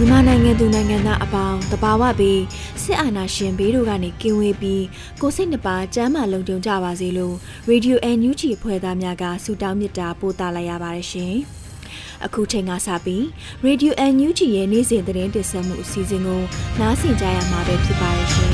မြန်မာနိုင်ငံသူနိုင်ငံသားအပေါင်းတဘာဝပြီးစစ်အာဏာရှင်ဘေးတို့ကနေကင်းဝေးပြီးကိုစိတ်နှပါကျမ်းမာလုံခြုံကြပါစေလို့ Radio NUG ဖွဲ့သားများကဆုတောင်းမေတ္တာပို့သလိုက်ရပါတယ်ရှင်။အခုချိန်ကစပြီး Radio NUG ရဲ့နေ့စဉ်သတင်းတင်ဆက်မှုအစီအစဉ်ကိုနားဆင်ကြရမှာပဲဖြစ်ပါရဲ့ရှင်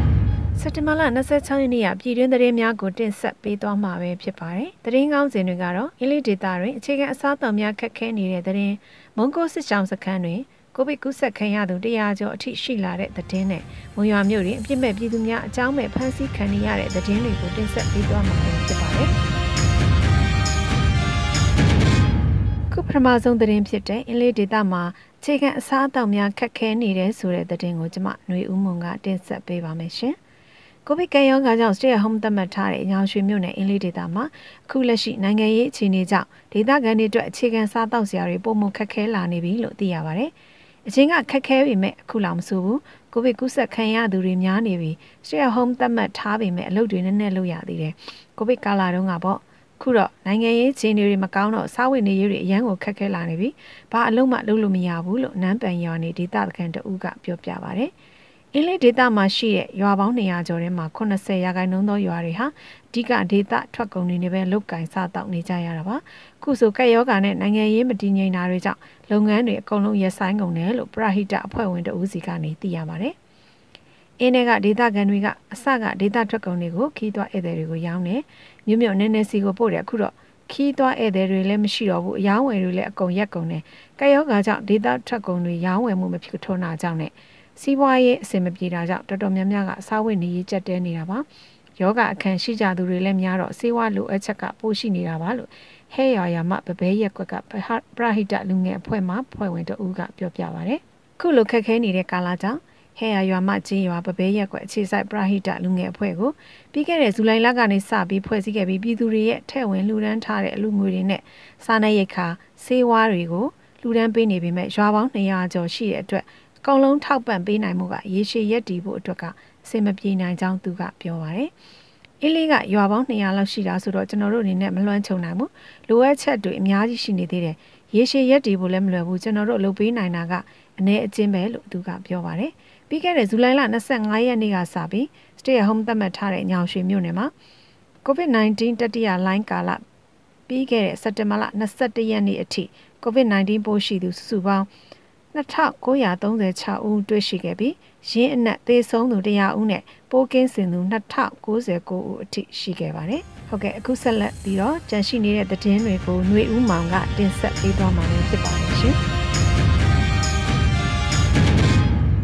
။စက်တင်ဘာလ26ရက်နေ့ကပြည်တွင်းသတင်းများကိုတင်ဆက်ပေးသွားမှာပဲဖြစ်ပါတယ်။သတင်းကောင်းစဉ်တွေကတော့အင်းလေးဒေတာတွင်အခြေခံအစားအသောက်များခက်ခဲနေတဲ့သတင်းမုံကိုစစ်ဆောင်စခန်းတွင် ကိုဗစ်ကူးစက်ခံရသူ100ကျော်အထိရှိလာတဲ့သတင်းနဲ့မွန်ရွာမြို့တွင်အပြစ်မဲ့ပြည်သူများအကြောင်းမဲ့ဖမ်းဆီးခံရတဲ့သတင်းတွေကိုတင်ဆက်ပေးသွားမှာဖြစ်ပါတယ်။ခုပထမဆုံးသတင်းဖြစ်တဲ့အင်းလေးဒေတာမှာအခြေခံအစားအသောက်များခက်ခဲနေတဲ့ဆိုတဲ့သတင်းကိုကျွန်မຫນွေဦးမွန်ကတင်ဆက်ပေးပါမယ်ရှင်။ကိုဗစ်ကံရောဂါကြောင့် stay at home သတ်မှတ်ထားတဲ့ညောင်ရွှေမြို့နယ်အင်းလေးဒေသမှာအခုလက်ရှိနိုင်ငံရေးအခြေအနေကြောင့်ဒေသခံတွေအတွက်အခြေခံစားတောက်စရာတွေပုံမှန်ခက်ခဲလာနေပြီလို့သိရပါဗျ။ အချင်းကခက်ခဲပေမဲ့အခုလောက်မဆိုဘူး။ကိုဗစ်ကူးစက်ခံရသူတွေများနေပြီ။ stay at home သတ်မှတ်ထားပေမဲ့အလုပ်တွေနည်းနည်းလုပ်ရသေးတယ်။ကိုဗစ်ကာလတုန်းကပေါ့ခုတော့နိုင်ငံရေးအခြေအနေတွေမကောင်းတော့စားဝတ်နေရေးတွေအရန်ကိုခက်ခဲလာနေပြီ။ဘာအလုံးမလုပ်လို့မရဘူးလို့နန်းပန်ရွာနေဒေသခံတဦးကပြောပြပါဗျ။အင်းလေးဒေသမှာရှိတဲ့ရွာပေါင်း200ကျော်ထဲမှာ80ရာခိုင်နှုန်းသောရွာတွေဟာအဓိကဒေသထွက်ကုန်တွေနဲ့ပဲလုတ်ကင်စားတောက်နေကြရတာပါခုဆိုကက်ယောဂာနဲ့နိုင်ငံရေးမတည်ငြိမ်တာတွေကြောင့် လုပ်ငန်းတွေအကုန်လုံးရပ်ဆိုင်းကုန်တယ်လို့ပရဟိတအဖွဲ့ဝင်တဦးစီကနေသိရပါတယ်အင်းတွေကဒေသခံတွေကအစကဒေသထွက်ကုန်တွေကိုခီးသွွားဧည့်သည်တွေကိုရောင်းတယ်မြို့မြို့နဲနဲစီကိုပို့တယ်အခုတော့ခီးသွွားဧည့်သည်တွေလည်းမရှိတော့ဘူးအယောင်းဝယ်တွေလည်းအကုန်ရက်ကုန်တယ်ကက်ယောဂါကြောင့်ဒေသထွက်ကုန်တွေရောင်းဝယ်မှုမဖြစ်ထွန်းတာကြောင့်နဲ့စီးပွားရေးအဆင်မပြေတာကြောင့်တော်တော်များများကစားဝတ်နေရေးကြက်တဲနေတာပါယောဂအခန့်ရှိကြသူတွေလည်းများတော့စေဝါလိုအပ်ချက်ကပိုးရှိနေတာပါလို့ ဟဲရွာရွာမဗဘဲရက်ကွက်ကပရဟိတလူငယ်အဖွဲ့မှဖွဲ့ဝင်တဦးကပြောပြပါဗျခုလိုခက်ခဲနေတဲ့ကာလကြောင့်ဟဲရရွာမချင်းရွာပပဲရက်ကွက်အခြေဆိုင်ပရဟိတလူငယ်အဖွဲ့ကိုပြီးခဲ့တဲ့ဇူလိုင်လကနေစပြီးဖွဲ့စည်းခဲ့ပြီးပြည်သူတွေရဲ့ထဲ့ဝင်လှူဒန်းထားတဲ့အလူငွေတွေနဲ့စားနပ်ရိက္ခာဆေးဝါးတွေကိုလှူဒန်းပေးနေပေမဲ့ရွာပေါင်း200ကျော်ရှိတဲ့အတွက်အကုန်လုံးထောက်ပံ့ပေးနိုင်မှုကရေရှည်ရက်တည်ဖို့အတွက်ကအဆင်မပြေနိုင်ကြောင်းသူကပြောပါတယ်။ အင်းလေးကရွာပေါင်း200လောက်ရှိတာဆိုတော့ကျွန်တော်တို့အနေနဲ့မလွှမ်းခြုံနိုင်ဘူး။လိုအပ်ချက်တွေအများကြီးရှိနေသေးတယ်။ရေရှည်ရက်တည်ဖို့လည်းမလွယ်ဘူးကျွန်တော်တို့လုပ်ပေးနိုင်တာကအ ਨੇ အချင်းပဲလို့သူကပြောပါတယ်။ပြီးခဲ့တဲ့ဇူလိုင်လ25ရက်နေ့ကစပြီး stay at home သတ်မှတ်ထားတဲ့ညောင်ရွှေမြို့နယ်မှာ COVID-19 တတိယလိုင်းကာလပြီးခဲ့တဲ့စက်တင်ဘာလ22ရက်နေ့အထိ COVID-19 ပိုးရှိသူစုစုပေါင်း2936ဦးတွေ့ရှိခဲ့ပြီးရင်းအနက်သေဆုံးသူ100ဦးနဲ့ ပိုးကင်းစင်သူ2099ဦးအထိရှိခဲ့ပါတယ်။ဟုတ်ကဲ့အခုဆက်လက်ပြီးတော့ကြန့်ရှိနေတဲ့သတင်းတွေကိုຫນွေဦးမောင်ကတင်ဆက်ပေးသွားမှာဖြစ်ပါတယ်ရှင်။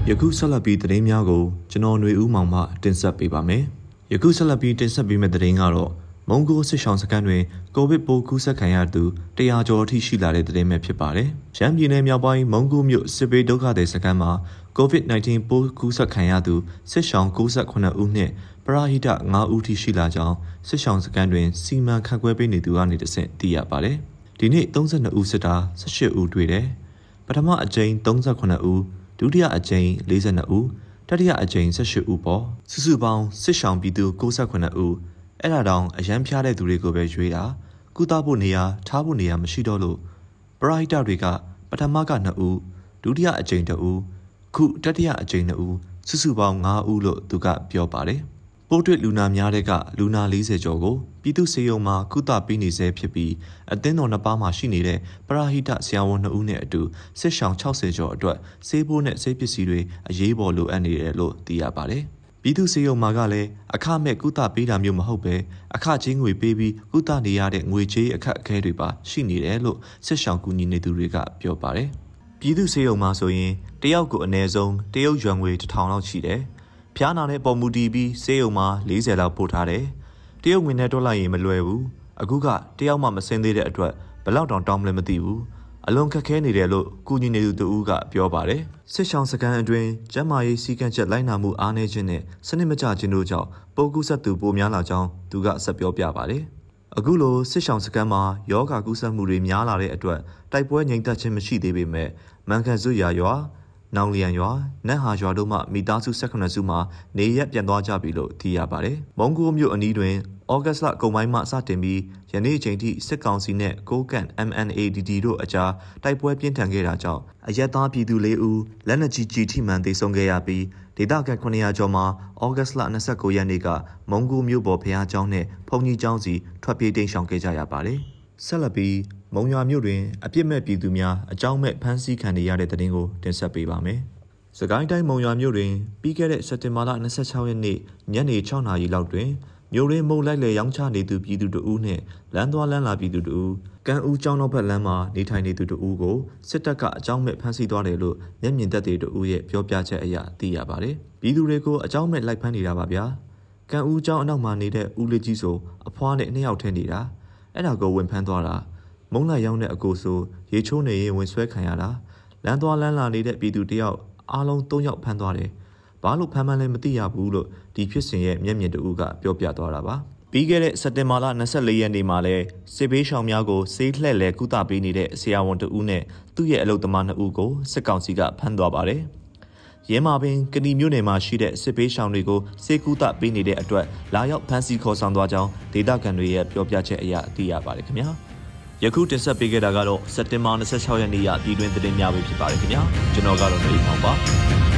ယခုဆက်လက်ပြီးသတင်းများကိုကျွန်တော်ຫນွေဦးမောင်မှတင်ဆက်ပေးပါမယ်။ယခုဆက်လက်ပြီးတင်ဆက်ပေးမယ့်သတင်းကတော့မုံကိုစစ်ဆောင်စခန်းတွင်ကိုဗစ်ပိုးကူးစက်ခံရသူ100ကျော်အထိရှိလာတဲ့သတင်းပဲဖြစ်ပါတယ်။ရန်ပြည်နယ်မြောက်ပိုင်းမုံကိုမြို့စစ်ပေးဒုက္ခသည်စခန်းမှာ COVID-19 ပိုးကူးစက်ခံရသူစစ်ဆောင်68ဦးနှင့်ပရာဟိတ9ဦးထိရှိလာကြောင်းစစ်ဆောင်စခန်းတွင်စီမံခန့်ခွဲပေးနေသူကနေတဆင့်သိရပါတယ်။ဒီနေ့32ဦးစစ်တာ18ဦးတွေ့တယ်။ပထမအကြိမ်38ဦးဒုတိယအကြိမ်42ဦးတတိယအကြိမ်18ဦးပေါ့စုစုပေါင်းစစ်ဆောင်ပြည်သူ68ဦးအဲ့ဒါတောင်အရန်ဖျားတဲ့သူတွေကိုပဲရွေးတာကုသဖို့နေရာထားဖို့နေရာမရှိတော့လို့ပရိုက်တာတွေကပထမက2ဦးဒုတိယအကြိမ်2ဦး ခုတတိယအကြိမ်2ဦးစုစုပေါင်း9ဦးလို့သူကပြောပါတယ်။ပိုးတွေ့လူနာများတဲ့ကလူနာ40ကျော်ကိုပြည်သူ့စေယုံမှာကုသပေးနေဆဲဖြစ်ပြီးအသင်းတော်နှစ်ပါးမှာရှိနေတဲ့ပရာဟိတဆရာဝန်2ဦးနဲ့အတူစစ်ဆောင်60ကျော်အတွက်ဆေးပိုးနဲ့ဆေးပစ္စည်းတွေအရေးပေါ်လိုအပ်နေတယ်လို့သိရပါတယ်။ပြည်သူစေယုံမှာကလည်းအခမဲ့ကုသပေးတာမျိုးမဟုတ်ပဲအခချင်းငွေပေးပြီးကုသနေရတဲ့ငွေကြေးအခက်အခဲတွေပါရှိနေတယ်လို့စစ်ဆောင်ကူညီနေသူတွေကပြောပါတယ်။ ပြည်သူစေယုံမှာဆိုရင်တယောက်ကိုအနည်းဆုံးတရုတ်ရွမ်ငွေ1000လောက်ရှိတယ်။ဖျားနာတဲ့ပုံမူတီးပြီးစေယုံမှာ40လောက်ပို့ထားတယ်။တရုတ်ငွေနဲ့တွက်လိုက်ရင်မလွယ်ဘူး။အခုကတယောက်မှမစင်းသေးတဲ့အတွက်ဘယ်လောက်တောင်တောင်းမလဲမသိဘူး။အလွန်ခက်ခဲနေတယ်လို့ကုညီနေသူတဦးကပြောပါတယ်စစ်ဆောင်စကန်အတွင်းကျန်းမာရေးစည်းကမ်းချက်လိုက်နာမှုအားနည်းခြင်းနဲ့စနစ်မကျခြင်းတို့ကြောင့်ပိုးကူးစက်သူပိုများလာကြောင်းသူကဆက်ပြောပြပါတယ် အခုလိုစစ်ဆောင်စကန်မှာယောဂကူးစက်မှုတွေများလာတဲ့အတွက်တိုက်ပွဲငြိမ်သက်ခြင်းမရှိသေးပေမဲ့မန်ကန်စုရွာရွာနောင်လျံရွာနတ်ဟာရွာတို့မှမိသားစု18စုမှနေရက်ပြန်သွားကြပြီလို့သိရပါတယ်။မုံကိုမြို့အနီးတွင်ဩဂတ်လကုန်ပိုင်းမှစတင်ပြီးယနေ့အချိန်ထိစစ်ကောင်စီနဲ့ကိုကန့် MNADD တို့အကြားတိုက်ပွဲပြင်းထန်ခဲ့တာကြောင့်အရက်သားပြည်သူ၄ဦးလက်နက်ကြီးကြီးထိမှန်သေဆုံးခဲ့ရပြီး ဒေသခံ900ကျော်မှာဩဂတ်လ29ရက်နေ့ကမုံကိုမြို့ပေါ်ဖျားကျောင်းနဲ့ဖုန်ကြီးကျောင်းစီထွက်ပြေးတိမ်းရှောင်ခဲ့ကြရပါတယ်။ဆက်လက်ပြီးမုံရွာမြို့တွင်အပြစ်မဲ့ပြည်သူများအကြောင်းမဲ့ဖမ်းဆီးခံနေရတဲ့တဲ့တင်ကိုတင်ဆက်ပေးပါမယ်။စကိုင်းတိုင်းမုံရွာမြို့တွင်ပြီးခဲ့တဲ့စက်တင်ဘာလ26ရက်နေ့ညနေ6နာရီလောက်တွင် မြို့ရင်းမုံလိုက်လေရောင်းချနေသူပြည်သူတဦးနှင့်လမ်းသွားလမ်းလာပြည်သူတဦးကံဦးကျောင်းတော်ဘက်လမ်းမှာနေထိုင်နေသူတဦးကိုစစ်တပ်ကအကြောင်းမဲ့ဖမ်းဆီးသွားတယ်လို့မျက်မြင်သက်သေတဦးရဲ့ပြောပြချက်အရသိရပါတယ်။ပြည်သူတွေကိုအကြောင်းမဲ့လိုက်ဖမ်းနေတာပါဗျာ။ကံဦးကျောင်းအနောက်မှာနေတဲ့ဦးလေးကြီးဆိုအဖွားနဲ့နှစ်ယောက်ထဲနေတာ။အဲ့ဒါကိုဝင်ဖမ်းသွားတာ။မုံလိုက်ရောင်းတဲ့အကိုဆိုရေချိုးနေရင်ဝင်ဆွဲခံရတာ။လမ်းသွားလမ်းလာနေတဲ့ပြည်သူတယောက်အားလုံး၃ယောက်ဖမ်းသွားတယ်။ ဘာလို့ဖမ်းမှန်းလဲမသိရဘူးလို့ဒီဖြစ်စဉ်ရဲ့မျက်မြင်တဦးကပြောပြသွားတာပါပြီးခဲ့တဲ့စက်တင်ဘာလ24ရက်နေ့မှာလဲစစ်ဘေးရှောင်များကိုဆေးလှည့်လည်ကုသပေးနေတဲ့ဆရာဝန်တဦးနဲ့သူ့ရဲ့အလုပ်သမား2ဦးကိုစစ်ကောင်စီကဖမ်းသွားပါတယ်ရဲမာပင်ကဏီမြို့နယ်မှာရှိတဲ့စစ်ဘေးရှောင်တွေကိုစေကူတာပေးနေတဲ့အတွက်လာရောက်ဖမ်းဆီးခေါ်ဆောင်သွားကြောင်းဒေသခံတွေရဲ့ပြောပြချက်အရသိရပါတယ်ခင်ဗျာယခုတင်ဆက်ပေးခဲ့တာကတော့စက်တင်ဘာ26ရက်နေ့ရပြည်တွင်းသတင်းများပဲဖြစ်ပါတယ်ခင်ဗျာကျွန်တော်ကတော့နေအောင်ပါ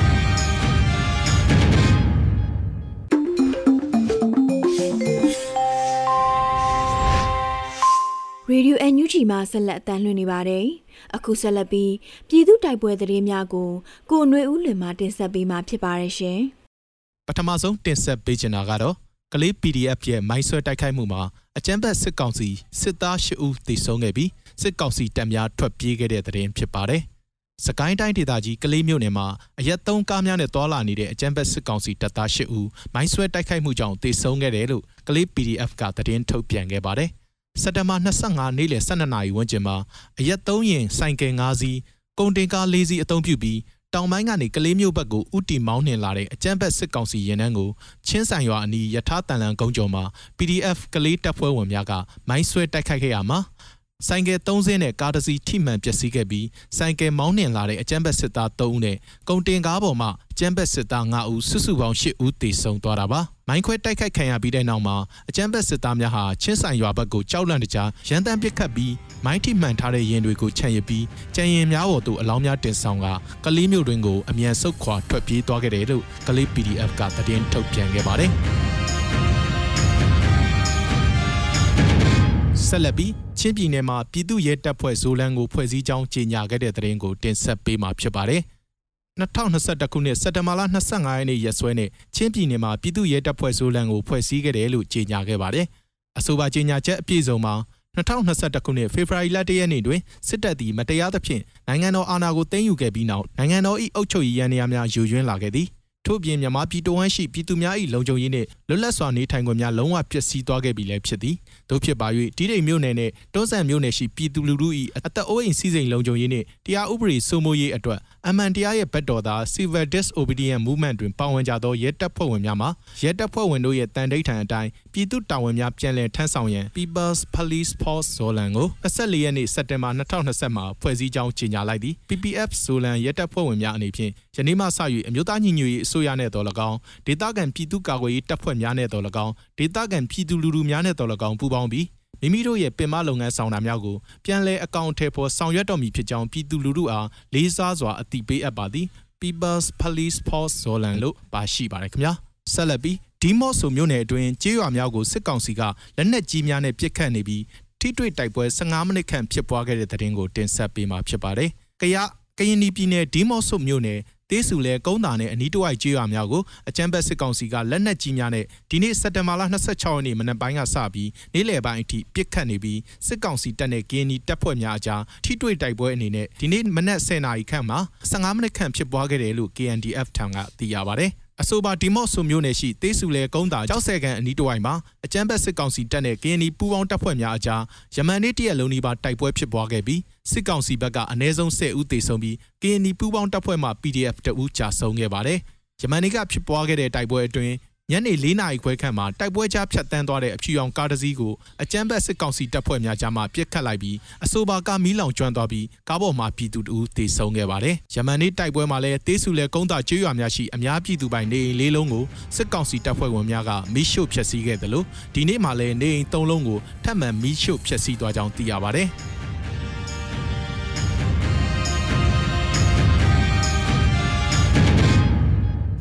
Radio NUG မှာဆက်လက်အသံလွှင့်နေပါတယ်။အခုဆက်လက်ပြီးပြည်သူတိုက်ပွဲသတင်းများကိုကိုຫນွေဦးလွင်မှတင်ဆက်ပေးမှာဖြစ်ပါတယ်ရှင်။ပထမဆုံးတင်ဆက်ပေးချင်တာကတော့ကလေး PDF ရဲ့မိုင်းဆွဲတိုက်ခိုက်မှုမှာအကြမ်းဖက်စစ်ကောင်စီစစ်သား၈ဦးသေဆုံးခဲ့ပြီးစစ်ကောင်စီတပ်များထွက်ပြေးခဲ့တဲ့သတင်းဖြစ်ပါတယ်။စကိုင်းတိုင်းဒေသကြီးကလေးမြို့နယ်မှာအရက်သုံးကားများနဲ့တွာလာနေတဲ့အကြမ်းဖက်စစ်ကောင်စီတပ်သား၈ဦးမိုင်းဆွဲတိုက်ခိုက်မှုကြောင့်သေဆုံးခဲ့တယ်လို့ကလေး PDF ကသတင်းထုတ်ပြန်ခဲ့ပါတယ်။ စက်တဘာ25နေ့လယ်12နာရီဝန်းကျင်မှာအရက်သုံးရင်ဆိုင်ကယ်၅စီးကုန်တင်ကား၄စီးအုံပြုပြီးတောင်ပိုင်းကနေကလေးမျိုးဘက်ကိုဥတီမောင်းနှင်လာတဲ့အကြမ်းဖက်စစ်ကောင်စီရင်နှန်းကိုချင်းဆိုင်ရွာအနီးယထာတန်လန်ကုန်းကျော်မှာ PDF ကလေးတပ်ဖွဲ့ဝင်များကမိုင်းဆွဲတိုက်ခိုက်ခဲ့ရမှာ ဆိုင်ကယ်3စင်းနဲ့ကားတစ်စီးထိမှန်ပျက်စီးခဲ့ပြီးဆိုင်ကယ်မောင်းနှင်လာတဲ့အကြမ်းဖက်စစ်သား3ဦးနဲ့ကုန်တင်ကားပေါ်မှာအကြမ်းဖက်စစ်သား5ဦးစုစုပေါင်း8ဦးသေဆုံးသွားတာပါမိုင်းခွဲတိုက်ခိုက်ခံရပြီးတဲ့နောက်မှာအကြမ်းဖက်စစ်သားများဟာချင်းဆိုင်ရွာဘက်ကိုကြောက်လန့်တကြားရန်တမ်းပစ်ခတ်ပြီးမိုင်းထိမှန်ထားတဲ့ရင်တွေကိုခြံရစ်ပြီးကြံရင်များပေါ်သို့အလောင်းများတင်ဆောင်ကကလေးမျိုးတွင်ကိုအမြန်ဆုတ်ခွာထွက်ပြေးသွားခဲ့တယ်လို့ကလေး PDF ကသတင်းထုတ်ပြန်ခဲ့ပါတယ် ဆက်လက်ပြီးချင်းပြည်နယ်မှာပြည်သူ့ရဲတပ်ဖွဲ့ဇိုလန်ကိုဖွဲ့စည်းကြောင်းကြေညာခဲ့တဲ့သတင်းကိုတင်ဆက်ပေးမှာဖြစ်ပါတယ်။2021ခုနှစ်စက်တဘာလ25ရက်နေ့ရက်စွဲနဲ့ချင်းပြည်နယ်မှာပြည်သူ့ရဲတပ်ဖွဲ့ဇိုလန်ကိုဖွဲ့စည်းခဲ့တယ်လို့ကြေညာခဲ့ပါတယ်။အဆိုပါကြေညာချက်အပြည့်စုံမှာ2021ခုနှစ်ဖေဖော်ဝါရီလ1ရက်နေ့တွင်စစ်တပ်သည်မတရားသဖြင့်နိုင်ငံတော်အာဏာကိုသိမ်းယူခဲ့ပြီးနောက်နိုင်ငံတော်၏အုပ်ချုပ်ရေးရန်ရာများယူရင်းလာခဲ့သည်။ ထို့ပြင်မြန်မာပြည်တော်ဝမ်းရှိပြည်သူများ၏လုံခြုံရေးနှင့်လွတ်လပ်စွာနေထိုင်ခွင့်များလုံးဝပျက်စီးသွားခဲ့ပြီလည်းဖြစ်သည်တို့ဖြစ်ပါ၍တိတိမ်မြို့နယ်နှင့်တွန်းဆန်မြို့နယ်ရှိပြည်သူလူထု၏အသက်အိုးအိမ်စည်းစိမ်လုံခြုံရေးနှင့်တရားဥပဒေစိုးမိုးရေးအတွက် အမှန်တရားရဲ့ဘက်တော်သား Civil Disobedience Movement တွင်ပါဝင်ကြသောရဲတပ်ဖွဲ့ဝင်များမှရဲတပ်ဖွဲ့ဝင်တို့ရဲ့တန်တိတ်ထံအတိုင်းပြည်သူတာဝန်များပြန်လည်ထမ်းဆောင်ရန် People's Police Force Zolan ကို24ရက်နေ့စက်တင်ဘာ2020မှာဖွဲ့စည်းကြောင်းကြေညာလိုက်သည် PPF Zolan ရဲတပ်ဖွဲ့ဝင်များအနေဖြင့်ယနေ့မှစ၍အမျိုးသားညီညွတ်ရေးအစိုးရနှင့်တော်၎င်းဒေသခံပြည်သူ့ကာကွယ်ရေးတပ်ဖွဲ့များနှင့်တော်၎င်းဒေသခံပြည်သူလူထုများနှင့်တော်၎င်းပူးပေါင်းပြီး မိမိတို့ရဲ့ပင်မလုပ်ငန်းဆောင်တာများကိုပြန်လည်အကောင့်ထဲပေါ်ဆောင်ရွက်တော်မူဖြစ်ကြောင်းပြည်သူလူထုအားလေးစားစွာအသိပေးအပ်ပါသည် People's Police Force Zolan လို့ပါရှိပါတယ်ခင်ဗျာဆက်လက်ပြီးဒီမော့ဆိုမြို့နယ်အတွင်းကြေးရွာများကိုစစ်ကောင်စီကလက်နက်ကြီးများနဲ့ပစ်ခတ်နေပြီးထိတွေ့တိုက်ပွဲ15မိနစ်ခန့်ဖြစ်ပွားခဲ့တဲ့တဲ့တင်ကိုတင်ဆက်ပေးမှာဖြစ်ပါတယ်။ကရကရင်ပြည်နယ်ဒီမော့ဆိုမြို့နယ် တေးစုလဲကုန်းတာနဲ့အနီးတစ်ဝိုက်ကြေးရွာများကိုအကြမ်းဖက်စစ်ကောင်စီကလက်နက်ကြီးများနဲ့ဒီနေ့စက်တင်ဘာလ26ရက်နေ့မနက်ပိုင်းကစပြီးနေ့လယ်ပိုင်းအထိပစ်ခတ်နေပြီးစစ်ကောင်စီတပ်နဲ့ KNY တပ်ဖွဲ့များအကြားထိတွေ့တိုက်ပွဲအနေနဲ့ဒီနေ့မနက်10:00နာရီခန့်မှာ15မိနစ်ခန့်ဖြစ်ပွားခဲ့တယ်လို့ KNDF ထံကသိရပါတယ်။ အဆိုပါဒီမော့ဆိုမျိုးနယ်ရှိတေးစုလဲကုန်းတာကြောက်ဆဲကန်အနီးတစ်ဝိုက်မှာအကြမ်းဖက်စစ်ကောင်စီတပ်နဲ့ KNY ပူးပေါင်းတပ်ဖွဲ့များအကြားယမန်နေ့တရက်လုံးဒီပါတိုက်ပွဲဖြစ်ပွားခဲ့ပြီးစစ်ကောင်စီဘက်ကအနည်းဆုံး10ဦးသေဆုံးပြီး KNY ပူးပေါင်းတပ်ဖွဲ့မှ PDF တဦးကြာဆုံးခဲ့ပါတယ်။ယမန်နေ့ကဖြစ်ပွားခဲ့တဲ့တိုက်ပွဲအတွင်း ညနေ၄နာရီခွဲခန့်မှာတိုက်ပွဲကြားဖြတ်တန်းသွားတဲ့အဖြူရောင်ကားတစ်စီးကိုအကြမ်းဖက်စစ်ကောင်စီတပ်ဖွဲ့များကြားမှပစ်ခတ်လိုက်ပြီးအဆိုပါကားမီးလောင်ကျွမ်းသွားပြီးကားပေါ်မှာပြည်သူတဦးသေဆုံးခဲ့ပါတယ်။ယမန်နေ့တိုက်ပွဲမှာလည်းတေးစုလဲကုန်းတာကျွော်များရှိအများပြည်သူပိုင်နေအိမ်လေးလုံးကိုစစ်ကောင်စီတပ်ဖွဲ့ဝင်များကမီးရှို့ဖျက်ဆီးခဲ့တယ်လို့ဒီနေ့မှလည်းနေအိမ်၃လုံးကိုထပ်မံမီးရှို့ဖျက်ဆီးသွားကြောင်းသိရပါတယ်။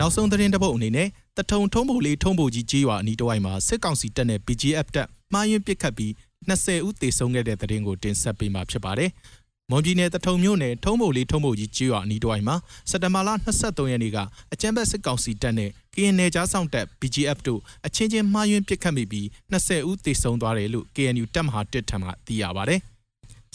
နောက်ဆုံးသတင်းတစ်ပုဒ်အနေနဲ့ တထုံထုံးဖို့လေးထုံးဖို့ကြီးကြေးရွာအနီးတစ်ဝိုက်မှာစစ်ကောင်စီတပ်နဲ့ BGF တပ်မှားယွင်းပစ်ခတ်ပြီး20ဦးသေဆုံးခဲ့တဲ့သတင်းကိုတင်ဆက်ပေးမှာဖြစ်ပါတယ်။မွန်ပြည်နယ်တထုံမြို့နယ်ထုံးဖို့လေးထုံးဖို့ကြီးကြေးရွာအနီးတစ်ဝိုက်မှာစက်တဘာလ23ရက်နေ့ကအကြမ်းဖက်စစ်ကောင်စီတပ်နဲ့ကရင်နယ်ကြားဆောင်တပ် BGF တို့အချင်းချင်းမှားယွင်းပစ်ခတ်မိပြီး20ဦးသေဆုံးသွားတယ်လို့ KNU တပ်မဟာ1ထံမှသိရပါတယ်။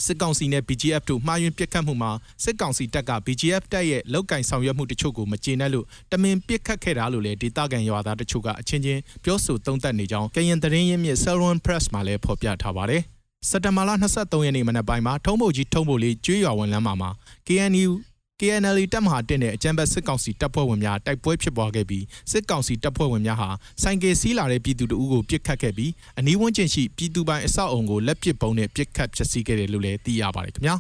စစ်ကောင်စီနဲ့ BGF တို့မှားယွင်းပစ်ခတ်မှုမှာစစ်ကောင်စီတပ်က BGF တပ်ရဲ့လောက်ကင်ဆောင်ရွက်မှုတချို့ကိုမကျေနပ်လို့တမင်ပစ်ခတ်ခဲ့တာလို့လည်းဒေသခံရွာသားတချို့ကအချင်းချင်းပြောဆိုသုံးသပ်နေကြောင်းကရင်သတင်းရင်းမြစ် Salon Press မှာလည်းဖော်ပြထားပါတယ်။စက်တဘာလ23ရက်နေ့မနက်ပိုင်းမှာထုံးဖို့ကြီးထုံးဖို့လေးကျွေးရွာဝန်လမ်းမှာ KNU KNL တပ်မဟာတက်တဲ့အကြမ်းဖက်စစ်ကောင်စီတပ်ဖွဲ့ဝင်များတိုက်ပွဲဖြစ်ပွားခဲ့ပြီးစစ်ကောင်စီတပ်ဖွဲ့ဝင်များဟာဆိုင်ကယ်စီးလာတဲ့ပြည်သူတအုပ်ကိုပစ်ခတ်ခဲ့ပြီးအနီးဝန်းကျင်ရှိပြည်သူပိုင်အဆောက်အုံကိုလက်ပစ်ပုံးနဲ့ပစ်ခတ်ဖျက်ဆီးခဲ့တယ်လို့လည်းသိရပါတယ်ခင်ဗျာ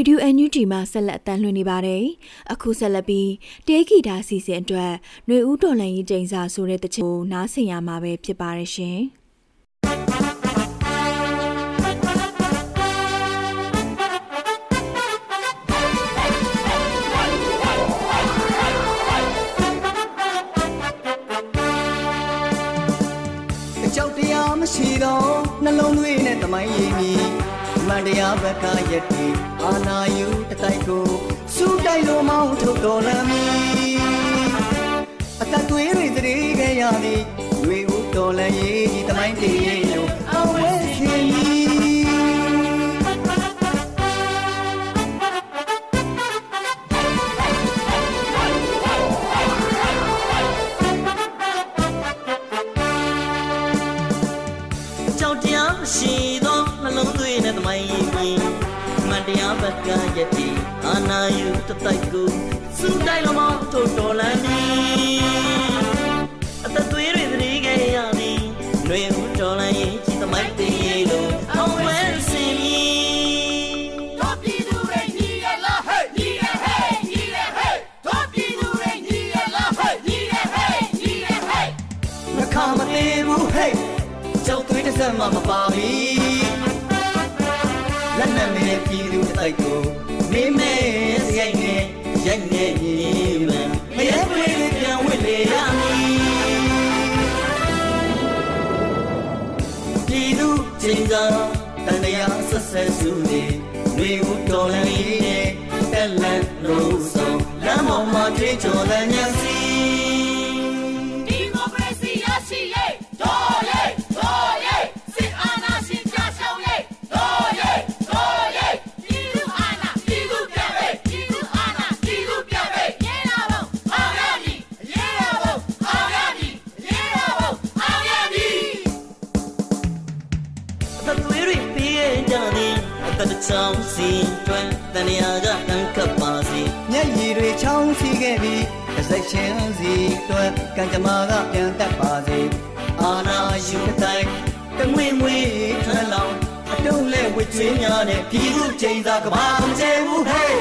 Radio NUG မှာဆက်လက်အတန်းလွှင့်နေပါတယ်။အခုဆက်လက်ပြီးတေးဂီတာစီစဉ်အတွက်ຫນွေဦးတော်လန်ရေးကျိန်စာဆိုတဲ့တချို့နားဆင်ရမှာပဲဖြစ်ပါတယ်ရှင်။ မှန်တရားဘက်ကယက်တီအာနာယူတတိုက်ကိုစူးတိုက်လိုမောင်းထုတ်တော်လမ်းမီအသက်သွေးတွေတရေခဲ့ရသည်ဝေဦးတော်လမ်းရေးဒီတမိုင်းတည် တတိုက်ကိုစူးတိုက်လိုမောင်းထုတ်တော်လမ်းမီအသက်သွေးတွေတရေခဲ့ရသည်ຫນွေဦးတော်လမ်းရေးဒီတမိုင်းတည်ရင်လို့အဝဲစင်မီတော်ပြည်သူတွေညီရလားဟဲ့ညီရဟဲ့ညီရဟဲ့တော်ပြည်သူတွေညီရလားဟဲ့ညီရဟဲ့ညီရဟဲ့နှခါမသေးဘူးဟဲ့ကြောက်သွေးတစ်စက်မှမပါပြီလက်နဲ့မဲပြည်သူတစ်တိုက်ကိုမိမဲရိုက်နေ ရိုက်နေညီမမရဲပွေးပြန်ဝစ်လေရမည်ပြည်သူချင်းစာတန်တရားဆက်ဆက်စုနေတွေဦးတော်လည်းရည်နဲ့တက်လန်လို့ဆုံးလမ်းပေါ်မှာထေးကြော်တဲ့ညစီ အသက်တစ်ချောင်းစီတွင်တန်ရာကတန်ခတ်ပါစီမျက်ရည်တွေချောင်းစီခဲ့ပြီးအစိတ်ချင်းစီတွင်ကံကြမ္မာကပြန်တတ်ပါစေအာနာယူတိုင်းတငွေငွေထွန်းလောင်အတုံးလဲဝစ်ကျွေးများနဲ့ပြည်သူချိန်သာကဘာမကျဲဘူးဟဲ့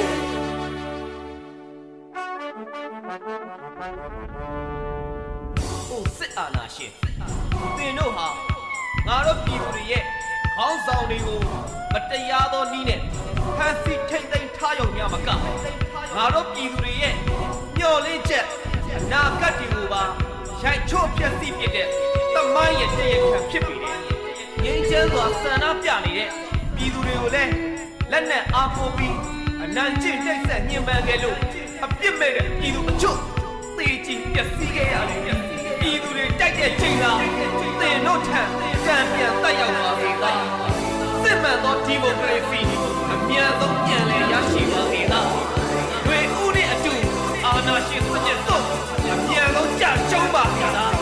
ဟိုစစ်အာဏာရှင်သင်တို့ဟာငါတို့ပြည်သူတွေရဲ့ ခေါင်းဆောင်တွေကိုမတရားသောနည်းနဲ့ဖမ်းဆီးထိမ့်သိမ်းထားရုံများမကငါတို့ပြည်သူတွေရဲ့မျှော်လင့်ချက်အနာဂတ်တွေကိုပါရိုက်ချို့ဖျက်ဆီးပစ်တဲ့တမိုင်းရဲ့တရားခံဖြစ်ပေတယ်ငင်းချမ်းစွာဆန္ဒပြနေတဲ့ပြည်သူတွေကိုလည်းလက်နက်အားကိုးပြီးအနံကျင့်နှိပ်စက်ညှဉ်းပန်းခဲ့လို့အပြစ်မဲ့တဲ့ပြည်သူအချို့သေချင်ပျက်စီးခဲ့ရတယ် ပြည်သူတွေတိုက်တဲ့ချိန်သာသင်တို့ထံကံပြန်တက်ရောက်ပါစေသာစစ်မှန်သောဒီမိုကရေစီအမြန်ဆုံးပြန်လည်ရရှိပါစေသာတွေဦးနဲ့အတူအာဏာရှင်စနစ်တို့အမြန်ဆုံးကြကျုံးပါစေသာ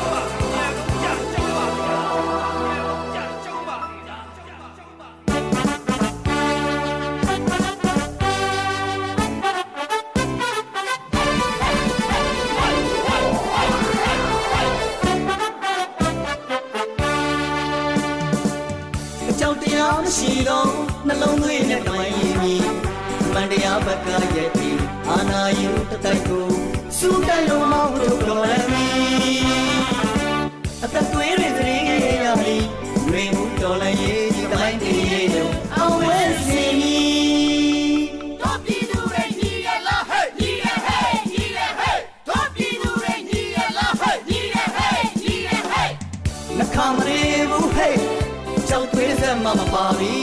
က်ကရဲ့ဒီအာနာယူတတိုက်ကိုစူတိုင်းလုံးမောင်းထုတ်တော်လည်းမီအသက်သွေးတွေသတရင်ခဲ့ရပြီတွေမှုတော်လည်းရေးဒီတမိုင်းတည်ရဲ့တော့အောင်ဝဲစီမီတို့ပြည်သူတွေညီရလားဟဲ့ညီရဟဲ့ညီရဟဲ့တို့ပြည်သူတွေညီရလားဟဲ့ညီရဟဲ့ညီရဟဲ့နှခမရေဘူးဟဲ့ကြောက်သွေးစက်မမပါပြီ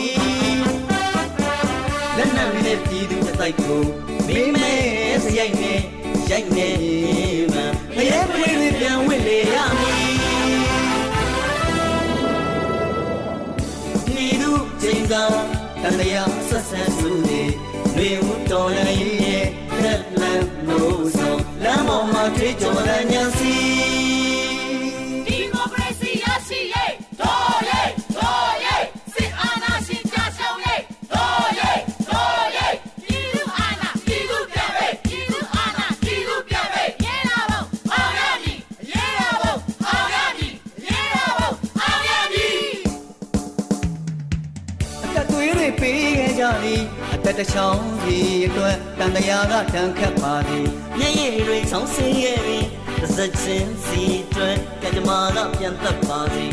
လက်နက်နဲ့ပြည်သူတ စ်တိုက်ကိုမိမဲစရိုက်နဲ့ရိုက်နေမှမရဲပွေးတွေပြန်ဝစ်လေရမည်ပြည်သူချိန်ကတန်တရားဆက်ဆက်စုနေတွေဝတော်လည်းရဲ့လက်လန်းလို့ဆိုလမ်းပေါ်မှာကြွေးကြော်တဲ့ညစီ တွက်တန်တရားကတန်ခတ်ပါသည်မျက်ရည်တွေချောင်းဆင်းခဲ့ပြီသစချင်းစီအတွက်ကကြမာကပြန်သက်ပါစီ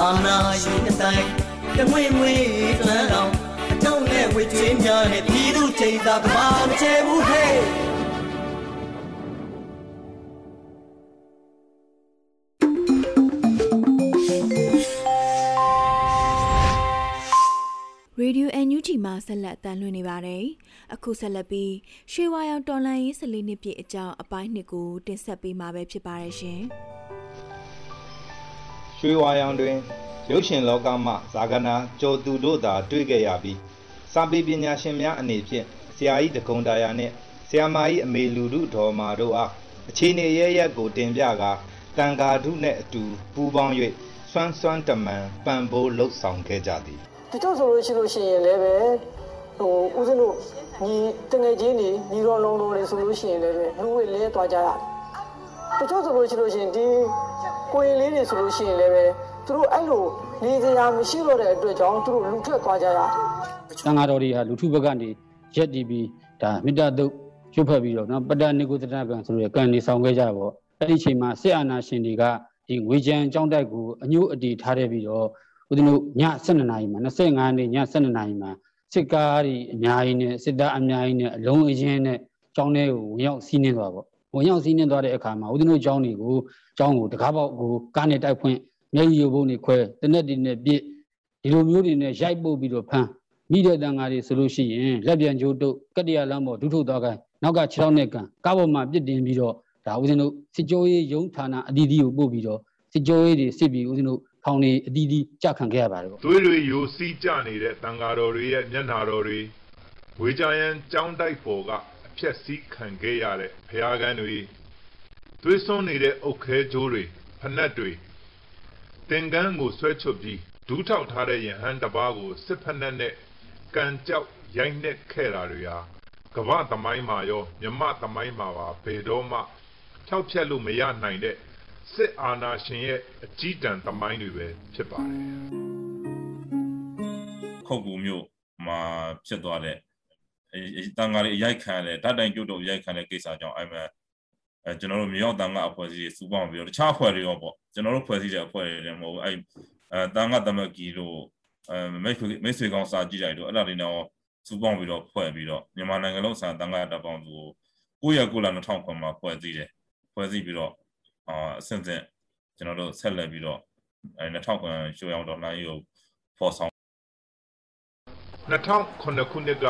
အာနာယူတဲ့တိုင်းတမွေမွေသွမ်းတော်အတုံးနဲ့ဝေကျွေးများနဲ့ပြည်သူချိန်သာကဘာမချေဘူးဟဲ့ ရေဒီယို NUG မှာဆက်လက်တန်လှည့်နေပါတယ်။အခုဆက်လက်ပြီးရွှေဝါရောင်တော်လန်ရေး14နှစ်ပြည့်အကြောင်းအပိုင်းနှစ်ကိုတင်ဆက်ပေးမှာပဲဖြစ်ပါတယ်ရှင်ရွှေဝါရောင်တွင်ရုပ်ရှင်လောကမှဇာကနာကျော်သူတို့သာ တွေ့ခဲ့ရပြီးစာပေပညာရှင်များအနေဖြင့်ဆရာကြီးတကုံတာယာနှင့်ဆရာမကြီးအမေလူတို့တော်မာတို့အားအခြေအနေရရက်ကိုတင်ပြကာတန်ဃာထုနှင့်အတူပူးပေါင်း၍စွမ်းစွမ်းတမန်ပံ့ပိုးလှုပ်ဆောင်ခဲ့ကြသည် တချို့ဆိုလို့ရှိလို့ရှိရင်လည်းပဲဟိုဦးဇင်းတို့ညီတငယ်ချင်းတွေညီတော်လုံးလုံးတွေဆိုလို့ရှိရင်လည်းပဲလူဝဲလဲသွားကြရတယ်တချို့ဆိုလို့ရှိလို့ရှိရင်ဒီကိုရင်လေးတွေဆိုလို့ရှိရင်လည်းပဲသူတို့အဲ့လိုနေစရာမရှိတော့တဲ့အတွက်ကြောင့်သူတို့လူထွက်သွားကြရတယ်သံဃာတော်တွေဟာလူထုဘက်ကနေရက်တည်ပြီးဒါမေတ္တာတုတ်ရွတ်ဖက်ပြီးတော့နော်ပတ္တနိကုသတကံဆိုရယ်ကံနေဆောင်ခဲ့ကြပေါ့အဲ့ဒီအချိန်မှာစစ်အာဏာရှင်တွေကဒီငွေကြံကြောင်းတိုက်ကိုအညို့အတီထားခဲ့ပြီးတော့ ဦးဇင်းတို့ည12နာရီမှာ25နေ့ည12နာရီမှာစစ်ကားတွေအများကြီးနဲ့စစ်သားအများကြီးနဲ့အလုံးအရင်နဲ့ကျောင်းထဲကိုဝင်ရောက်စီးနှင်းသွားပေါ့ဝင်ရောက်စီးနှင်းသွားတဲ့အခါမှာဦးဇင်းတို့ကျောင်းတွေကိုကျောင်းကိုတကားပေါက်ကိုကားနဲ့တိုက်ဖွင့်မျက်ရည်ရုပ်ပုံတွေခွဲတနက်တွေနဲ့ပြစ်ဒီလိုမျိုးတွေနဲ့ရိုက်ပုတ်ပြီးတော့ဖမ်းမိတဲ့တန်ဃာတွေဆိုလို့ရှိရင်လက်ပြန်ကျိုးတုတ်ကတ္တရာလမ်းပေါ်ဒုထုသွားခိုင်းနောက်က6နှစ်ကန်ကားပေါ်မှာပြစ်တင်ပြီးတော့ဒါဦးဇင်းတို့စစ်ကြောရေးရုံးဌာနအသီးသီးကိုပို့ပြီးတော့စစ်ကြောရေးတွေစစ်ပြီးဦးဇင်းတို့ ထောင်တွေအသီးသီးကြခံခဲ့ရပါတယ်ပေါ့သွေးတွေယိုစီးကြနေတဲ့တန်ဃာတော်တွေရဲ့မျက်နှာတော်တွေဝေကြရန်ကြောင်းတိုက်ပေါ်ကအဖြက်စီးခံခဲ့ရတဲ့ဖျားကန်းတွေသွေးစွန်းနေတဲ့အုတ်ခဲကြိုးတွေဖနက်တွေတင်ကန်းကိုဆွဲချွတ်ပြီးဒူးထောက်ထားတဲ့ယဟန်တစ်ပါးကိုစစ်ဖက်နဲ့နဲ့ကန်ကြောက်ရိုက်နှက်ခဲ့တာတွေဟာကမ္ဘာသမိုင်းမှာရောမြမသမိုင်းမှာပါဘယ်တော့မှဖြောက်ဖြက်လို့မရနိုင်တဲ့ စစ်အာဏာရှင်ရဲ့အကြီးတန်းသမိုင်းတွေပဲဖြစ်ပါတယ်ခုတ်ကူမျိုးမှာဖြစ်သွားတဲ့အဲတန်ဃာတွေအရိုက်ခံရတယ်ဓာတ်တိုင်ပြုတ်တော့ရိုက်ခံတဲ့ကိစ္စကြောင့်အဲ့မှာအဲကျွန်တော်တို့မြေရောက်တန်ခါအဖွဲ့အစည်းတွေစူပေါင်းပြီးတော့တခြားအဖွဲ့တွေရောပေါ့ကျွန်တော်တို့ဖွဲ့စည်းတဲ့အဖွဲ့တွေလည်းမဟုတ်ဘူးအဲအဲတန်ခါတမကီလို့အဲမိတ်ဆွေမိတ်ဆွေကောင်စာကြည့်လိုက်တော့အဲ့ဒါတွေတော့စူပေါင်းပြီးတော့ဖွဲ့ပြီးတော့မြန်မာနိုင်ငံလုံးစာတန်ခါတပ်ပေါင်းစုကို9ရက်9လ2009မှာဖွဲ့စည်းတယ်ဖွဲ့စည်းပြီးတော့ အာအဆင့်ဆင့်ကျွန်တော်တို့ဆက်လက်ပြီးတော့အဲ2009ရှိုးရောက်တော့နိုင်ရုပ်ဖော်ဆောင်2009ခုနှစ်က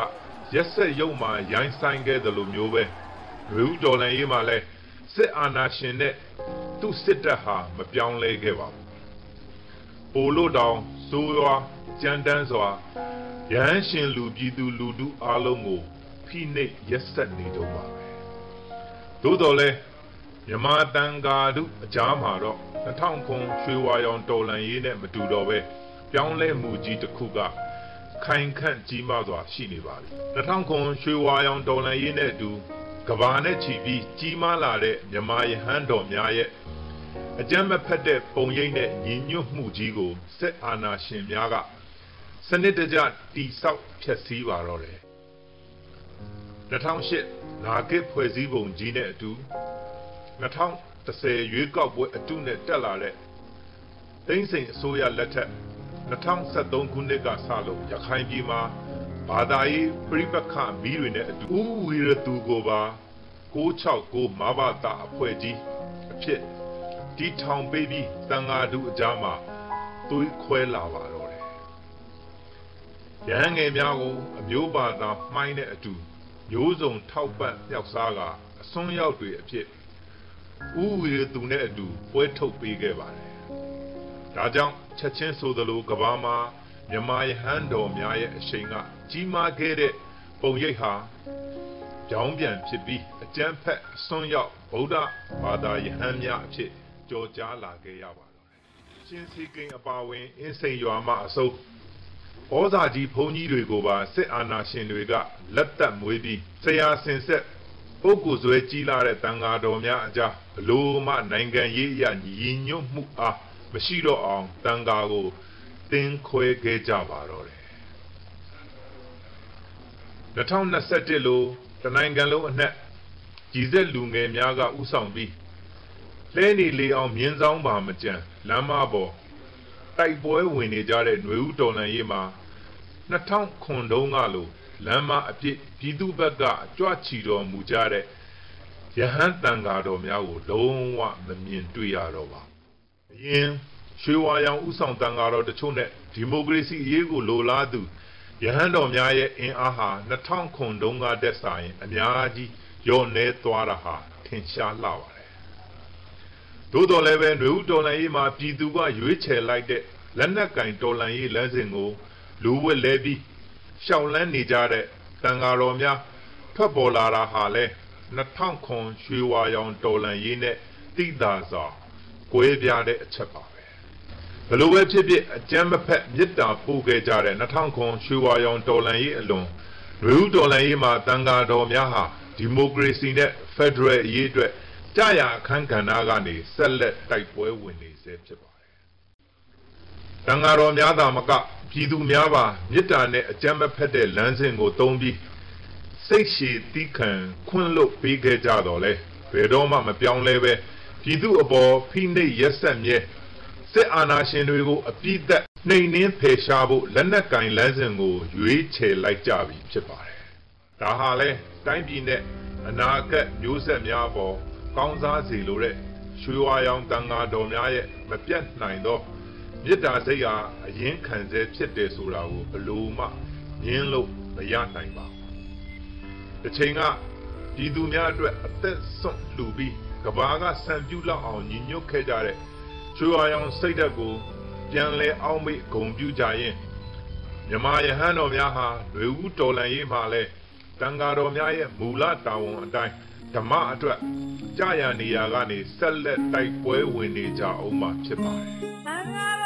ရက်ဆက်ရုံမှာရိုင်းဆိုင်ခဲ့တယ်လို့မျိုးပဲလူဦးတော်လည်းရေးမှာလဲစစ်အာဏာရှင်နဲ့သူ့စစ်တပ်ဟာမပြောင်းလဲခဲ့ပါဘူး။ပိုလို့တောင်စိုးရွာကြမ်းတမ်းစွာရဟန်းရှင်လူပြည်သူလူထုအားလုံးကိုဖိနှိပ်ရက်ဆက်နေတော့ပါပဲ။သို့တော်လဲ မြမတန်ဃာတို့အကြားမှာတော့2009ရွှေဝါရောင်တော်လန်ရေးနဲ့မတူတော့ပဲပြောင်းလဲမှုကြီးတစ်ခုကခိုင်ခန့်ကြီးမားစွာရှိနေပါပြီ2009ရွှေဝါရောင်တော်လန်ရေးနဲ့အတူကဘာနဲ့ချီပြီးကြီးမားလာတဲ့မြမယဟန်တော်များရဲ့အကြမ်းမဖက်တဲ့ပုံရိပ်နဲ့ညီညွတ်မှုကြီးကိုစစ်အာဏာရှင်များကစနစ်တကျတိဆောက်ဖျက်ဆီးပါတော့တယ်2008နာဂစ်ဖွဲ့စည်းပုံကြီးနဲ့အတူ 2010ရွေးကောက်ပွဲအတုနဲ့တက်လာတဲ့သိန်းစိန်အစိုးရလက်ထက်2013ခုနှစ်ကစလို့ရခိုင်ပြည်မှာဘာသာရေးပြိပခမီးတွေနဲ့အတူဥဝီရသူကိုပါ669မဘာတာအဖွဲ့ကြီးအဖြစ်ဒီထောင်ပေးပြီးတန်ဃာတူအကြားမှာသွေးခွဲလာပါတော့တယ်။ရဟန်းငယ်များကိုအမျိုးဘာသာမှိုင်းတဲ့အတူမျိုးစုံထောက်ပံ့မြောက်စားကအစွန်းရောက်တွေအဖြစ် ဥဝီရသူနဲ့အတူပွဲထုတ်ပေးခဲ့ပါတယ်။ဒါကြောင့်ချက်ချင်းဆိုသလိုကဘာမှာမြမယဟန်တော်များရဲ့အရှိန်ကကြီးမားခဲ့တဲ့ပုံရိပ်ဟာကြောင်းပြန်ဖြစ်ပြီးအကျန်းဖက်အစွန်းရောက်ဗုဒ္ဓဘာသာယဟန်များအဖြစ်ကြော်ကြားလာခဲ့ရပါတော့တယ်။ရှင်စီကိန်အပါဝင်အင်းစိန်ရွာမှအစုပ်ဩဇာကြီးဘုန်းကြီးတွေကိုပါစစ်အာဏာရှင်တွေကလက်သက်မွေးပြီးဆရာစင်ဆက် ပုဂ္ဂိုလ်ဆွဲကြီးလာတဲ့တန်ဃာတော်များအကြားဘလို့မှနိုင်ငံရေးအရညီညွတ်မှုအားမရှိတော့အောင်တန်ဃာကိုတင်းခွဲခဲ့ကြပါတော့တယ်2021လိုတနိုင်ငံလုံးအနှက်ကြည်ဆက်လူငယ်များကဥဆောင်ပြီးလဲနေလေအောင်မြင်းဆောင်ပါမကြံလမ်းမပေါ်တိုက်ပွဲဝင်နေကြတဲ့ຫນွေဦးတော်လန်ရေးမှာ2000တုန်းကလို လမ်းမအပြစ်ပြည်သူဘက်ကကြွချီတော်မူကြတဲ့ယဟန်တန်ဃာတော်များကိုလုံးဝမမြင်တွေ့ရတော့ပါအရင်ရွှေဝါရောင်ဥဆောင်တန်ဃာတော်တချို့နဲ့ဒီမိုကရေစီအရေးကိုလိုလားသူယဟန်တော်များရဲ့အင်အားဟာ2000ခုတုန်းကတက်ဆိုင် အများကြီးရော့နေသွားတာဟာထင်ရှားလှပါတယ်။သို့တော်လည်းပဲຫນွေဦးတော်လှန်ရေးမှာပြည်သူကရွေးချယ်လိုက်တဲ့လက်နက်ကင်တော်လှန်ရေးလမ်းစဉ်ကိုလူဝက်လဲပြီး ရှောင်လန်းနေကြတဲ့တန်ဃာတော်များထွက်ပေါ်လာတာဟာလဲ2000ခုရွှေဝါရောင်တော်လှန်ရေးနဲ့တိသာစွာကွဲပြားတဲ့အချက်ပါဘလို့ပဲဖြစ်ဖြစ်အကြမ်းမဖက်မေတ္တာပို့ခဲ့ကြတဲ့2000ခွန်ရွှေဝါရောင်တော်လှန်ရေးအလွန်လူဦးတော်လှန်ရေးမှာတန်ဃာတော်များဟာဒီမိုကရေစီနဲ့ဖက်ဒရယ်အရေးအတွက်ကြာရအခန်းကဏ္ဍကနေဆက်လက်တိုက်ပွဲဝင်နေဆဲဖြစ်ပါ တယ်။တန်ဃာတော်များသာမကပြည်သူများပါမေတ္တာနဲ့အကြမ်းမဖက်တဲ့လမ်းစဉ်ကိုသုံးပြီးစိတ်ရှည်သီးခံခွင့်လွတ်ပေးခဲ့ကြတော့လေဘယ်တော့မှမပြောင်းလဲပဲပြည်သူအပေါ်ဖိနှိပ်ရက်ဆက်မြဲစစ်အာဏာရှင်တွေကိုအပြစ်သက်နှိမ်နင်းဖယ်ရှားဖို့လက်နက်ကင်လမ်းစဉ်ကိုရွေးချယ်လိုက်ကြပြီဖြစ်ပါတယ်။ဒါဟာလဲတိုင်းပြည်နဲ့အနာဂတ်မျိုးဆက်များပေါ်ကောင်းစားစေလိုတဲ့ရွှေဝါရောင်တန်ဃာတော်များရဲ့မပြတ်နိုင်သော မေတ္တာစိတ်ဟာအရင်ခံစေဖြစ်တယ်ဆိုတာကိုဘလို့မှငင်းလို့မရနိုင်ပါဘူး။တစ်ချိန်ကပြည်သူများအတွက်အသက်ဆွန့်လူပြီးကဘာကစံပြူလောက်အောင်ညီညွတ်ခဲ့ကြတဲ့ချွေဝါရောင် စိတ်ဓာတ်ကိုပြန်လဲအောင်မိဂုံပြုကြရင်မြမယဟန်တော်များဟာຫນွေဦးတော်လန်ရေးမှာလဲတန်ဃာတော်များရဲ့မူလတာဝန်အတိုင်းဓမ္မအတွက်ကြာရနေရာကနေဆက်လက်တိုက်ပွဲဝင်နေကြအောင်မှာဖြစ်ပါတယ်တန်ဃာ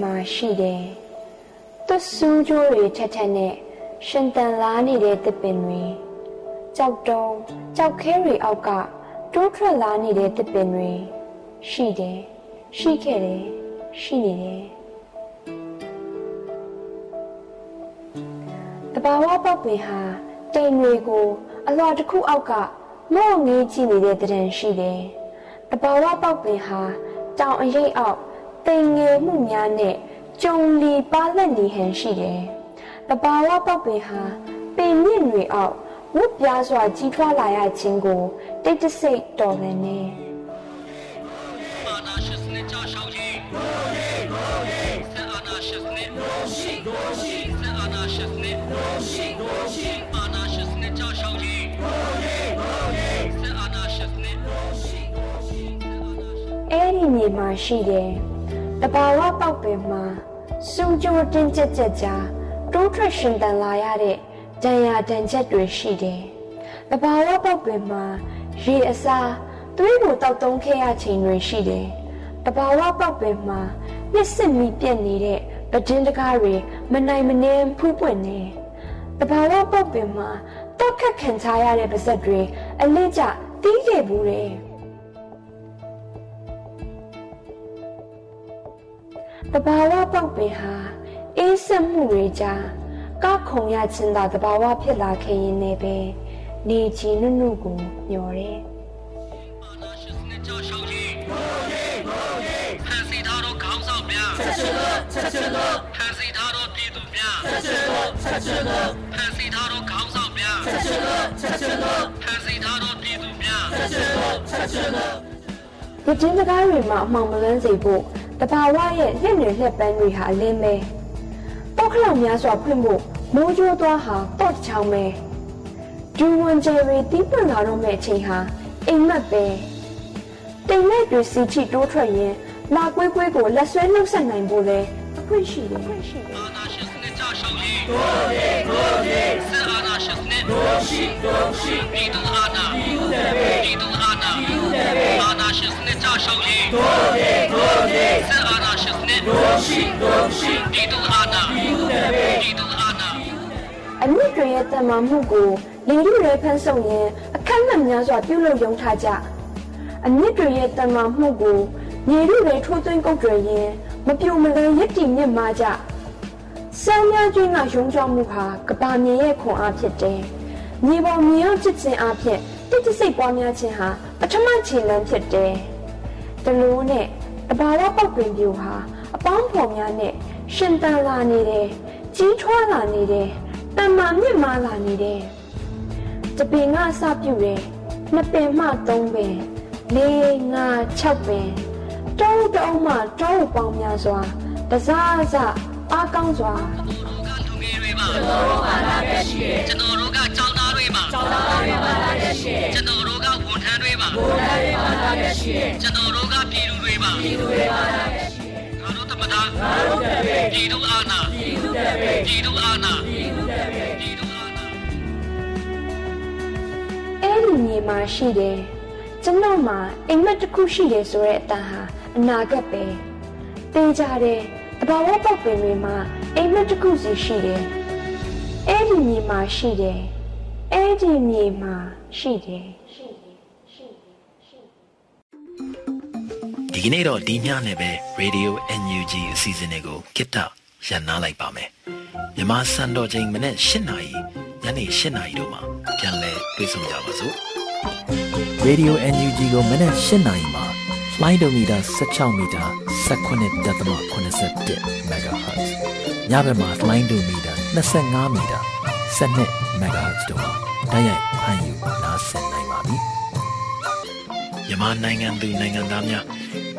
မြေမှာရှိတယ်သွတ်ဆူးကြိုးတွေထက်ထက်နဲ့ရှင်တန်လာနေတဲ့တစ်ပင်တွေကြောက်တုံးကြောက်ခဲတွေအောက်ကတိုးထွက်လာနေတဲ့တစ်ပင်တွေရှိတယ်ရှိခဲ့တယ်ရှိနေတယ်တဘာဝပောက်ပင်ဟာတိမ်တွေကိုအလွှာတစ်ခုအောက်ကမော့ငေးကြည့်နေတဲ့တံရှိတယ်တဘာဝပောက်ပင်ဟာတောင်အရိပ်အောက် တိမ်ငယ်မှုများနဲ့ကြုံလီပါလက်နေဟန်ရှိတယ်တဘာဝပောက်ပင်ဟာပင်မြင့်တွေအောက်ဝတ်ပြားစွာကြီးထွားလာရခြင်းကိုတိတ်တဆိတ်တော်လည်နေအဲ့ဒီမြေမှာရှိတယ် တဘာဝပေါက်ပင်မှာစုံကြိုတင်းကြက်ကြက်ကြားတိုးထွက်ရှင်တန်လာရတဲ့ဒဏ်ရာဒဏ်ချက်တွေရှိတယ်တဘာဝပေါက်ပင်မှာရေအစားသွေးကိုတောက်သုံးခဲ့ရချိန်တွေရှိတယ်တဘာဝပေါက်ပင်မှာမျက်စစ်မီပြက်နေတဲ့ပဒင်းတကားတွေမနိုင်မနှင်းဖူးပွင့်နေတဘာဝပေါက်ပင်မှာတောက်ခတ်ခံချရတဲ့ပါဇက်တွေအလင်းကျတီးခဲ့ဘူးတယ် တဘာဝပေါက်ပင်ဟာအေးဆက်မှုတွေကြားကောက်ခုံရခြင်းသာတဘာဝဖြစ်လာခဲ့ရင်လည်းပဲနေချီနုနုကိုမျောတယ်ဖန်စီထားတော့ခေါင်းဆောင်များဆက်ချလို့ဆက်ချလို့ဖန်စီထားတော့ပြည်သူများဆက်ချလို့ဆက်ချလို့ဖန်စီထားတော့ခေါင်းဆောင်များဆက်ချလို့ဆက်ချလို့ဖန်စီထားတော့ပြည်သူများဆက်ချလို့ဆက်ချလို့ဒီတင်းစကားတွေမှာအမှောင်မလန်းစေဖို့ တဘာဝရဲ့လက်နယ်လက်ပန်းတွေဟာအလင်းပဲတောက်ခလောက်များစွာဖွင့်ဖို့မိုးကြိုးသွားဟာတော့ချောင်းပဲဒူဝန်ဂျယ်ရီတီးပွင့်လာတော့မဲ့အချိန်ဟာအိမ်မက်ပဲတိမ်မဲ့တွေစီချီတိုးထွက်ရင်လာကွေးကွေးကိုလက်ဆွဲနှုတ်ဆက်နိုင်ဖို့လဲအခွင့်ရှိတယ်ခွင့်ရှိတယ်ကိုရေကိုရေစစ်အာဏာရှင်နဲ့ဒိုရှိဒိုရှိပြည်သူအာဏာပြည်သူတဲ့ပြည်သူအာဏာပြည်သူတဲ့အာဏာ ရှင်နဲ့ကြောက်ရှုံးရေးကိုရေကိုရေစစ်အာဏာရှင်နဲ့ဒိုရှိဒိုရှိပြည်သူအာဏာပြည်သူတဲ့ပြည်သူအာဏာအမြင့်တွေရဲ့တမန်မှုကိုလေလူတွေဖန်းဆောင်ရင်အခက်အခဲများစွာပြုလုပ်ရုံထားကြအမြင့်တွေရဲ့တမန်မှုကိုညီလူတွေထိုးသွင်းကုတ်တွေရင်မပြိုမလွန်ရည်တည်မြင့်မာကြဆမ်းများကျွင်းကရုံးကြောင်းမှုဟာကဘာမြေရဲ့ခွန်အားဖြစ်တယ်။မြေပေါ်မြေအောင်ချစ်ခြင်းအားဖြင့်တိတ်တဆိတ်ပွားများခြင်းဟာ ပထမခြေလှမ်းဖြစ်တယ်။တလို့နဲ့တဘာဝပောက်ပင်ပြူဟာအပေါင်းဖော်များနဲ့ရှင်တန်လာနေတယ်။ကြီးထွားလာနေတယ်။တန်မာမြင့်မာလာနေတယ်။တပင်ကအစပြုတယ်။နှစ်ပင်မှသုံးပင်၄၅၆ပင်တောတုံးမှတောပေါင်းများစွာတစားစားအားကောင်းစွာကျွန်တော်တို့မှာလာခဲ့ရှိတယ်ကျွန်တော်တို့ကကြောင်းသားတွေမှာကြောင်းသားတွေမှာလာခဲ့ရှိတယ်ကျွန်တော်တို့ကဝန်ထ မ်းတွေမှာဝန်ထမ်းတွေမှာလာခဲ့ရှိတယ်ကျွန်တော်တို့ကပြည်သူတွေမှာပြည်သူတွေမှာလာခဲ့ရှိတယ်ငါတို့တမတာငါတို့တပည့်ပြည်သူအာဏာပြည်သူတပည့်ပြည်သူအာဏာပြည်သူတပည့်ပြည်သူအာဏာအဲ့ဒီမြေမှာရှိတယ်ကျွန်တော်မှာအိမ်မက်တစ်ခုရှိတယ်ဆိုတဲ့အတန်ဟာအနာဂတ်ပဲတေးကြတယ်တဘာဝပောက်ပင်တွေမှာအိမ်မက်တစ်ခုစီရှိတယ်။အဲ့ဒီမြေမှာရှိတယ်။အဲ့ဒီမြေမှာရှိတယ်ရှိတယ် ဒီကနေ့တော့ဒီညနဲ့ပဲ Radio NUG အစီအစဉ်လေးကိုကိတ္တရန်နာလိုက်ပါမယ်မြမစံတော်ချိန်မနေ့၈နာရီညနေ၈နာရီတို့မှာပြန်လည်တွေ့ဆုံကြပါစို့ Radio NUG ကိုမနေ့၈နာရီမှာ flight meter 16 meter 19.87 MHz ညဘက်မှာ flight meter 25 meter 12 MHz တို့မှာတိုက်ရိုက်ဖမ်းယူနားဆင်နိုင်ပါပြီမြန်မာနိုင်ငံသူနိုင်ငံသားများ